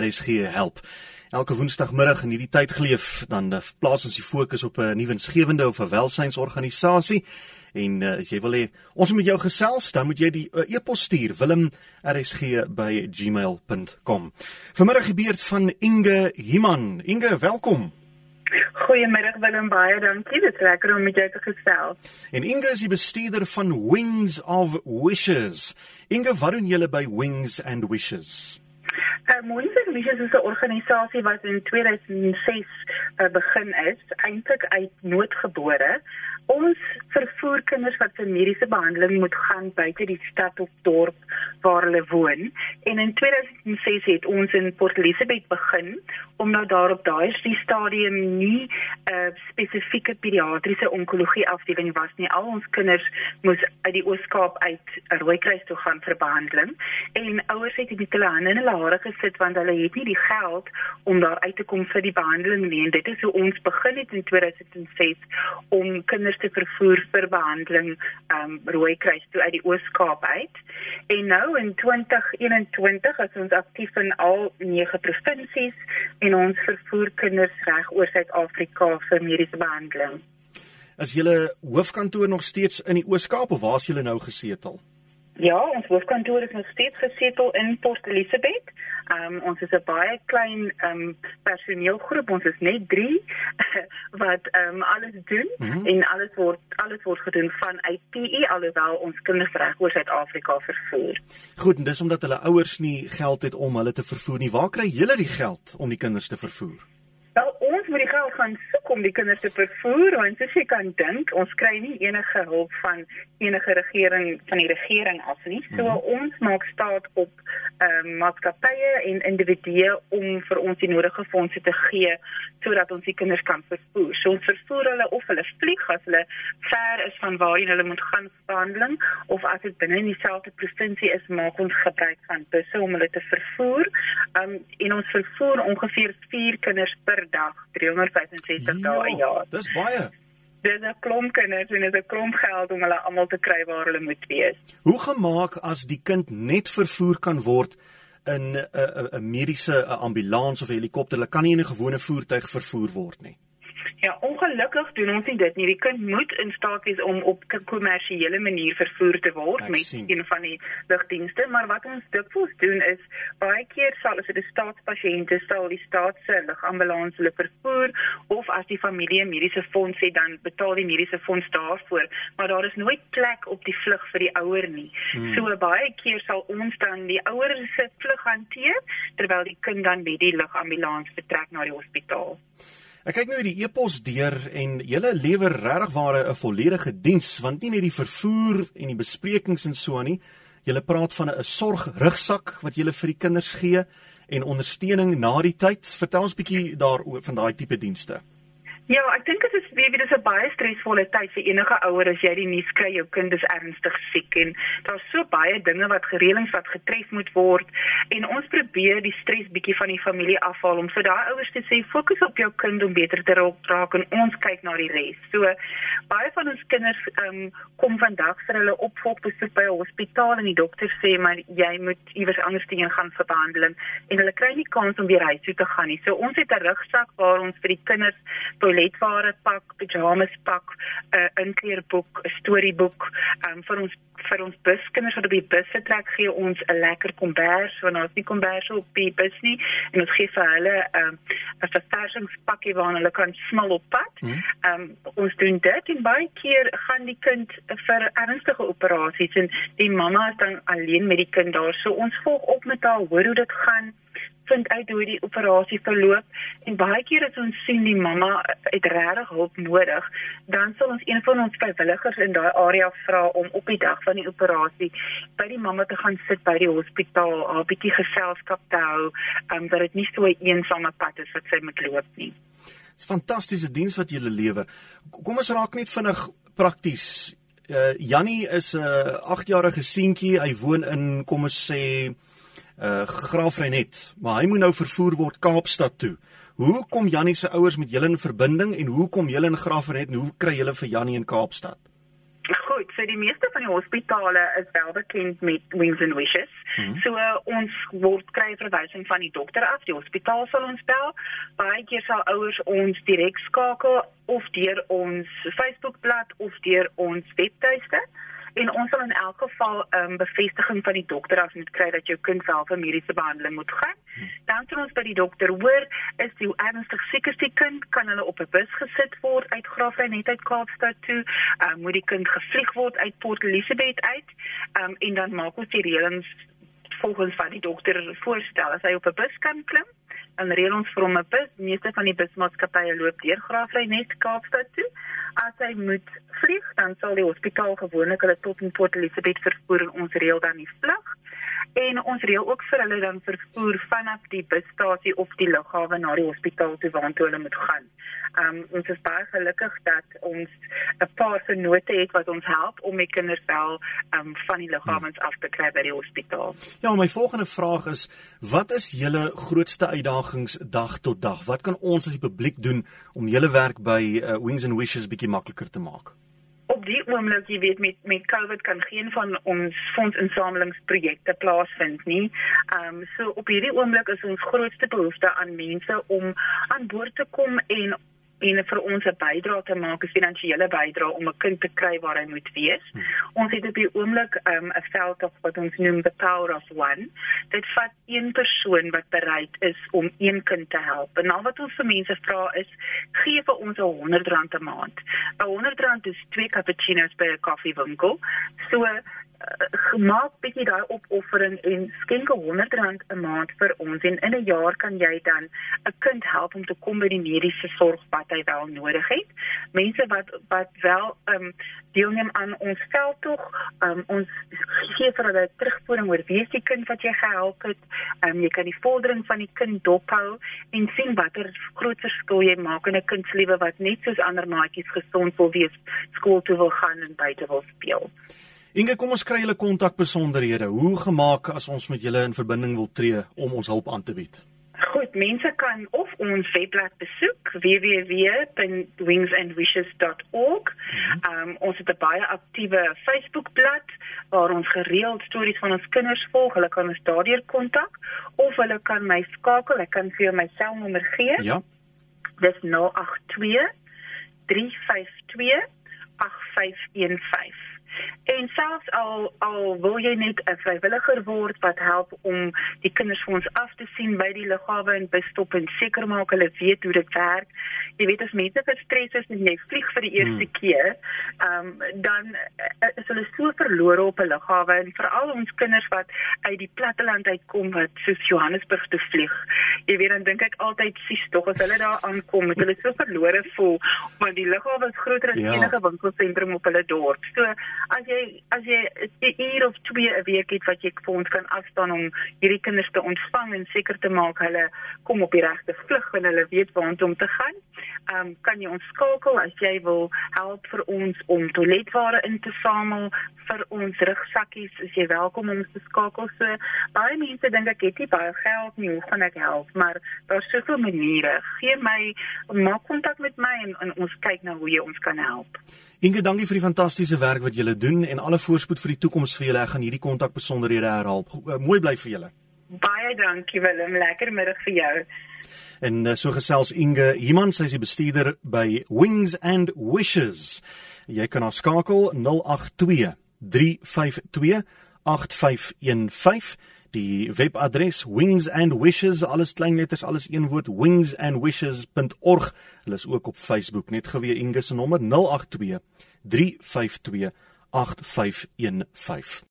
RSG help. Elke woensdagmiddag in hierdie tyd geleef, dan eh, plaas ons die fokus op 'n nuwe insgewende of 'n welsynsorganisasie. En uh, as jy wil hê ons moet met jou gesels, dan moet jy die uh, e-pos stuur wilm@rsg@gmail.com. Vanmiddag gebeur van Inge Himan. Inge, welkom. Goeiemiddag Willem, baie dankie. Dit is lekker om met jou te gesels. En Inge is die bestuurder van Wings of Wishes. Inge, wat doen julle by Wings and Wishes? Uh, Wings Wishes is 'n organisasie wat in 2006 uh, begin is, eintlik uit noodgebore ons vervoer kinders wat vir mediese behandeling moet gaan buite die stad of dorp waar hulle woon. En in 2006 het ons in Port Elizabeth begin omdat daar op daai stadium nie 'n uh, spesifieke pediatriese onkologie afdeling was nie. Al ons kinders moes uit die Oos-Kaap uit Rooikruis toe gaan vir behandeling en ouers het dit hulle hande in hulle hare gesit want hulle het nie die geld om daar uit te kom vir die behandeling nie. En dit is hoe ons begin het in 2006 om kinders te vervoer vir behandeling um Rooikruis toe uit die Oos-Kaap uit. En nou in 2021 is ons aktief in al 9 provinsies en ons vervoer kinders reg oor Suid-Afrika vir mediese behandeling. As julle hoofkantoor nog steeds in die Oos-Kaap of waar is julle nou gesetel? Ja, ons hoofkantoor is nog steeds gesetel in Port Elizabeth. Um ons is 'n baie klein um personeelgroep. Ons is net 3 wat um alles doen mm -hmm. en alles word alles word gedoen van IPE alhoewel ons kinders reg oor Suid-Afrika vervoer. Goed, en dis omdat hulle ouers nie geld het om hulle te vervoer nie. Waar kry julle die geld om die kinders te vervoer? moet die geld gaan om die kinders te vervoer want soos jy kan dink ons kry nie enige hulp van enige regering van die regering af nie. So mm -hmm. ons maak staat op ehm um, maatskappye en individue om vir ons die nodige fondse te gee sodat ons die kinders kan vervoer. So ons vervoer hulle of hulle vlieg as hulle ver is van waarheen hulle moet gaan behandeling of as dit binne in dieselfde provinsie is maak ons gebruik van busse om hulle te vervoer. Ehm um, en ons vervoer ongeveer 4 kinders per dag 365 dae 'n jaar. Dis baie. Dis 'n klomp kinders en dit is 'n klomp geld om hulle almal te kry waar hulle moet wees. Hoe gemaak as die kind net vervoer kan word in 'n 'n 'n mediese ambulans of 'n helikopter? Hulle kan nie in 'n gewone voertuig vervoer word nie. Ja, ongelukkig doen ons nie dit nie. Die kind moet in staat wees om op 'n kommersiële manier vervoer te word Ek met sien. een van die lugdienste, maar wat ons dikwels doen is baie keer sal as dit 'n staatspasiënt is, sal die staat se lugambulans hulle vervoer of as die familie 'n mediese fonds het, dan betaal die mediese fonds daarvoor, maar daar is nooit plek op die vlug vir die ouer nie. Hmm. So baie keer sal ons dan die ouer se vlug hanteer terwyl die kind dan met die lugambulans vertrek na die hospitaal. Ek kyk nou hierdie e-pos deur en julle lewer regtig ware 'n volledige diens want nie net die vervoer en die besprekings en so aan nie. Julle praat van 'n sorgrugsak wat julle vir die kinders gee en ondersteuning na die tyd. Vertel ons bietjie daaroor van daai tipe dienste. Ja, ek dink dit is baie dit is 'n baie stresvolle tyd vir enige ouer as jy die nuus kry jou kind is ernstig siek en daar's so baie dinge wat gereëlings wat getref moet word en ons probeer die stres bietjie van die familie afhaal om vir daai ouers te sê fokus op jou kind om beter te raak en ons kyk na die res. So baie van ons kinders um, kom vandag vir hulle opvolgbesoek by 'n hospitaal en die dokter sê maar jy moet iewers anders heen gaan vir behandeling en hulle kry nie kans om weer huis toe te gaan nie. So ons het 'n rugsak waar ons vir die kinders toiletware pak, pyjamas pak, 'n uh, inkleerboek, 'n storieboek, um, vir ons vir ons buskinders wat op die bus vertrek gee ons 'n lekker kombers, want ons nie kombers op die bus nie en ons gee vir hulle 'n um, 'n verversingspakkie waarna hulle kan smil op pad. Hmm. Um, ons doen dit en baie keer gaan die kind vir ernstige operasies en die mamma is dan alleen met die kind daar. So ons volg op met haar, hoor hoe dit gaan vind uit hoe die operasie verloop en baie keer as ons sien die mamma het regtig hulp nodig, dan sal ons een van ons vrywilligers in daai area vra om op die dag van die operasie by die mamma te gaan sit by die hospitaal, haar bietjie geselskap te hou, um, dat dit nie so 'n eensame pad is wat sy moet loop nie. Dis fantastiese diens wat jy lewer. Kom ons raak net vinnig prakties. Uh, Jannie is 'n uh, 8-jarige seentjie. Hy woon in kom ons sê uh Graafrenet, maar hy moet nou vervoer word Kaapstad toe. Hoe kom Jannie se ouers met julle in verbinding en hoe kom julle in Graafrenet en hoe kry julle vir Jannie in Kaapstad? Goed, so die meeste van die hospitale is wel bekend met Wings and Wishes. Mm -hmm. So uh, ons word kry verwysing van die dokter af, die hospitaal sal ons bel. Baie keer sal ouers ons direk skakel of deur ons Facebookblad of deur ons webtuiste en ons sal in elk geval 'n um, bevestiging van die dokter af moet kry dat jou kind wel vir mediese behandeling moet gaan. Dan sal ons by die dokter hoor is die ernstig siek is die kind kan hulle op 'n bus gesit word uit Graafrein net uit Kaapstad toe. Um, moet die kind gevlieg word uit Port Elizabeth uit. Um, en dan maak ons die reëlings volgens wat die dokter voorstel as hy op 'n bus kan klim en reël ons vir hom 'n bus. Meeste van die busmaatskappye loop deur Graafrein net Kaapstad toe. As hy moet vlieg, dan sal die hospitaal gewoonlik hulle tot in Port Elizabeth vervoer en ons reël dan die vlug en ons reël ook vir hulle dan vervoer vanaf die busstasie of die lughawe na die hospitaal toe waartoe hulle moet gaan. Um ons is baie gelukkig dat ons 'n paar vennote het wat ons help om die kinders wel um van die lughawens af te kry by die hospitaal. Ja, my volgende vraag is wat is julle grootste uitdagings dag tot dag? Wat kan ons as die publiek doen om julle werk by uh, Wings and Wishes bietjie makliker te maak? Op die oomblik jy weet met met COVID kan geen van ons fondsinsamelingsprojekte plaasvind nie. Ehm um, so op hierdie oomblik is ons grootste behoefte aan mense om aan boord te kom en en vir ons 'n bydrae te maak, 'n finansiële bydrae om 'n kind te kry waar hy moet wees. Hmm. Ons het op die oomblik um, 'n um, veld of wat ons noem the power of one. Dit vat een persoon wat bereid is om een kind te help. En nou wat ons vir mense vra is, gee vir ons 'n R100 'n maand. 'n R100 is twee cappuccinos by 'n koffiewinkel. So maak bietjie daai opoffering en skenk 100 rand 'n maand vir ons en in 'n jaar kan jy dan 'n kind help om te kom by die mediese sorg wat hy wel nodig het. Mense wat wat wel ehm um, deelneem aan ons veldtog, ehm um, ons gee vir hulle terugvoering oor wie is die kind wat jy gehelp het. Ehm um, jy kan die vordering van die kind dophou en sien watter groot verskil jy maak in 'n kind se lewe wat net soos ander maatjies gesond wil wees, skool toe wil gaan en buite wil speel. Inge, kom ons kry julle kontakbesonderhede. Hoe gemaak as ons met julle in verbinding wil tree om ons hulp aan te bied? Goed, mense kan of ons webblad besoek www.wingsandwishes.org. Mhm. Um, ons het 'n baie aktiewe Facebookblad waar ons gereeld stories van ons kinders volg. Hulle kan ons daardeur kontak of hulle kan my skakel. Ek kan vir my selnommer gee. Ja. Dis 082 352 8515. En selfs al al wil jy net 'n vrywilliger word wat help om die kinders vir ons af te sien by die lughawe en by stop en seker maak hulle weet hoe dit werk. Jy weet as mense gestres is en jy vlieg vir die eerste hmm. keer, ehm um, dan uh, is hulle so verlore op 'n lughawe en veral ons kinders wat uit die platteland uitkom wat soos Johannesburg toe vlieg. Jy weet dan dink ek altyd sies tog as hulle daar aankom, met hulle so verlore voel want die lughawe is groter as ja. enige winkelsentrum op hulle dorp. So as jy as jy 'n uur of twee 'n week het wat jy vir ons kan afstaan om hierdie kinders te ontvang en seker te maak hulle kom op die regte vlug en hulle weet waar om te gaan. Ehm um, kan jy ons skakel as jy wil help vir ons om toiletware in te samel vir ons rugsakkies. Is jy welkom om ons te skakel. So baie mense dink ek het nie baie geld nie, hoe gaan ek help? Maar daar's soveel maniere. Gee my maak kontak met my en, en ons kyk na hoe jy ons kan help. Inge, dankie vir die fantastiese werk wat julle doen en alle voorspoed vir die toekoms vir julle. Ek gaan hierdie kontak besonderhede herhaal. Eh, mooi bly vir julle. Baie dankie Willem. Lekker middag vir jou. En uh, so gesels Inge, iemand sy is die bestuurder by Wings and Wishes. Jy kan haar skakel 082 352 8515 die webadres wings and wishes alles klein letters alles een woord wingsandwishes.org hulle is ook op Facebook. Net geweer Inge se nommer 082 352 8515